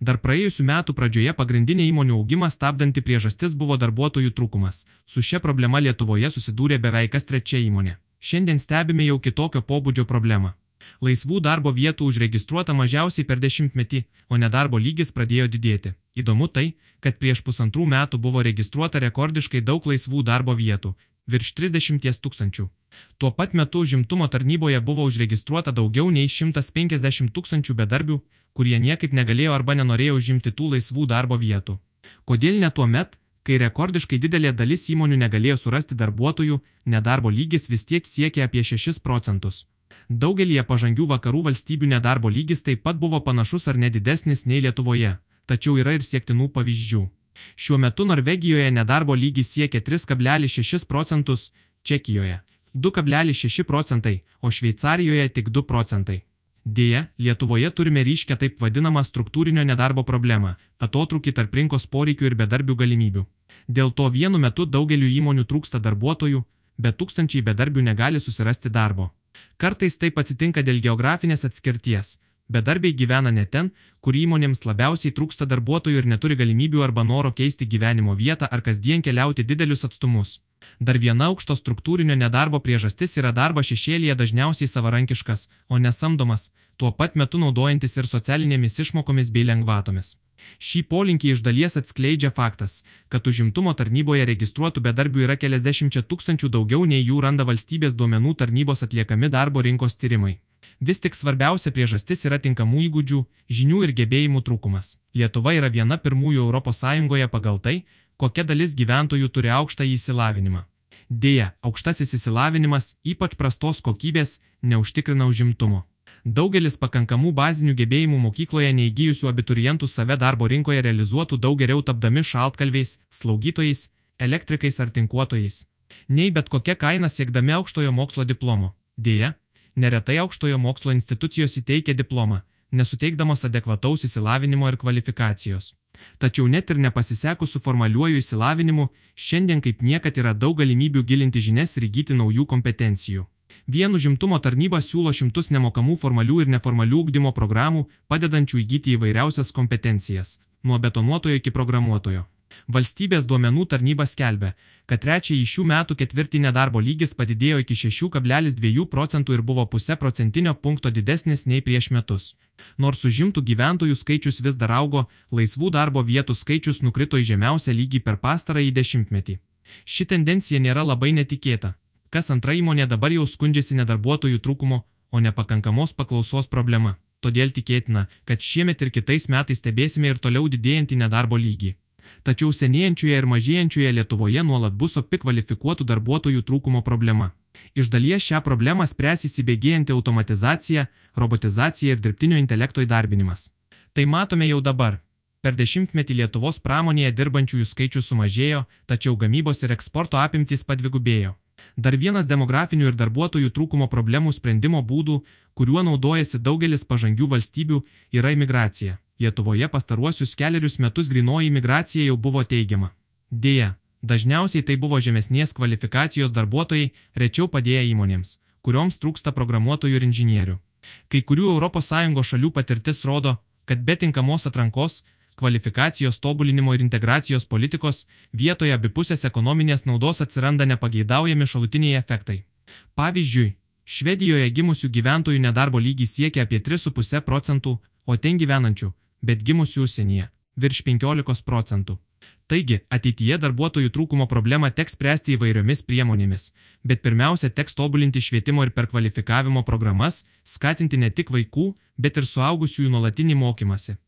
Dar praėjusiu metu pradžioje pagrindinė įmonių augimą stabdanti priežastis buvo darbuotojų trūkumas. Su šia problema Lietuvoje susidūrė beveik kas trečia įmonė. Šiandien stebime jau kitokio pobūdžio problemą. Laisvų darbo vietų užregistruota mažiausiai per dešimtmetį, o nedarbo lygis pradėjo didėti. Įdomu tai, kad prieš pusantrų metų buvo registruota rekordiškai daug laisvų darbo vietų - virš 30 tūkstančių. Tuo pat metu žimtumo tarnyboje buvo užregistruota daugiau nei 150 tūkstančių bedarbių, kurie niekaip negalėjo arba nenorėjo užimti tų laisvų darbo vietų. Kodėl ne tuo met, kai rekordiškai didelė dalis įmonių negalėjo surasti darbuotojų, nedarbo lygis vis tiek siekia apie 6 procentus. Daugelie pažangių vakarų valstybių nedarbo lygis taip pat buvo panašus ar nedidesnis nei Lietuvoje, tačiau yra ir siektinų pavyzdžių. Šiuo metu Norvegijoje nedarbo lygis siekia 3,6 procentus, Čekijoje 2,6 procentai, o Šveicarijoje tik 2 procentai. Deja, Lietuvoje turime ryškę taip vadinamą struktūrinio nedarbo problemą - atotrukį tarp rinkos poreikių ir bedarbių galimybių. Dėl to vienu metu daugeliu įmonių trūksta darbuotojų, bet tūkstančiai bedarbių negali susirasti darbo. Kartais taip atsitinka dėl geografinės atskirties. Bedarbiai gyvena ne ten, kur įmonėms labiausiai trūksta darbuotojų ir neturi galimybių arba noro keisti gyvenimo vietą ar kasdien keliauti didelius atstumus. Dar viena aukšto struktūrinio nedarbo priežastis yra darbas šešėlyje dažniausiai savarankiškas, o nesamdomas, tuo pat metu naudojantis ir socialinėmis išmokomis bei lengvatomis. Šį polinkį iš dalies atskleidžia faktas, kad užimtumo tarnyboje registruotų bedarbių yra keliasdešimčia tūkstančių daugiau nei jų randa valstybės duomenų tarnybos atliekami darbo rinkos tyrimai. Vis tik svarbiausia priežastis yra tinkamų įgūdžių, žinių ir gebėjimų trūkumas. Lietuva yra viena pirmųjų ES pagal tai, kokia dalis gyventojų turi aukštą įsilavinimą. Deja, aukštasis įsilavinimas, ypač prastos kokybės, neužtikrina užimtumo. Daugelis pakankamų bazinių gebėjimų mokykloje neįgyjusių abiturientų save darbo rinkoje realizuotų daug geriau tapdami šaltkalviais, slaugytojais, elektrikais ar tinkuotojais. Nei bet kokia kaina siekdami aukštojo mokslo diplomo. Deja, neretai aukštojo mokslo institucijos įteikia diplomą, nesuteikdamos adekvataus įsilavinimo ir kvalifikacijos. Tačiau net ir nepasisekus su formaliuoju įsilavinimu, šiandien kaip niekad yra daug galimybių gilinti žinias ir įgyti naujų kompetencijų. Vienu žimtumo tarnyba siūlo šimtus nemokamų formalių ir neformalių ugdymo programų, padedančių įgyti įvairiausias kompetencijas, nuo betonuotojo iki programuotojo. Valstybės duomenų tarnyba skelbia, kad trečiąjį šių metų ketvirtį nedarbo lygis padidėjo iki 6,2 procentų ir buvo pusę procentinio punkto didesnis nei prieš metus. Nors užimtų gyventojų skaičius vis dar augo, laisvų darbo vietų skaičius nukrito į žemiausią lygį per pastarąjį dešimtmetį. Ši tendencija nėra labai netikėta. Kas antra įmonė dabar jau skundžiasi nedarbuotojų trūkumo, o nepakankamos paklausos problema. Todėl tikėtina, kad šiemet ir kitais metais stebėsime ir toliau didėjantį nedarbo lygį. Tačiau senėjančioje ir mažėjančioje Lietuvoje nuolat bus opi kvalifikuotų darbuotojų trūkumo problema. Iš dalies šią problemą spręs įsibėgėjanti automatizacija, robotizacija ir dirbtinio intelekto įdarbinimas. Tai matome jau dabar. Per dešimtmetį Lietuvos pramonėje dirbančiųjų skaičius sumažėjo, tačiau gamybos ir eksporto apimtys padvigubėjo. Dar vienas demografinių ir darbuotojų trūkumo problemų sprendimo būdų, kuriuo naudojasi daugelis pažangių valstybių, yra imigracija. Lietuvoje pastaruosius keliarius metus grinoji migracija jau buvo teigiama. Deja, dažniausiai tai buvo žemesnės kvalifikacijos darbuotojai, rečiau padėję įmonėms, kurioms trūksta programuotojų ir inžinierių. Kai kurių ES šalių patirtis rodo, kad be tinkamos atrankos, kvalifikacijos tobulinimo ir integracijos politikos vietoje abipusės ekonominės naudos atsiranda nepageidaujami šalutiniai efektai. Pavyzdžiui, Švedijoje gimusių gyventojų nedarbo lygis siekia apie 3,5 procentų, o ten gyvenančių bet gimusių užsienyje - virš 15 procentų. Taigi, ateityje darbuotojų trūkumo problemą teks spręsti įvairiomis priemonėmis, bet pirmiausia teks tobulinti švietimo ir perkvalifikavimo programas, skatinti ne tik vaikų, bet ir suaugusiųjų nuolatinį mokymasi.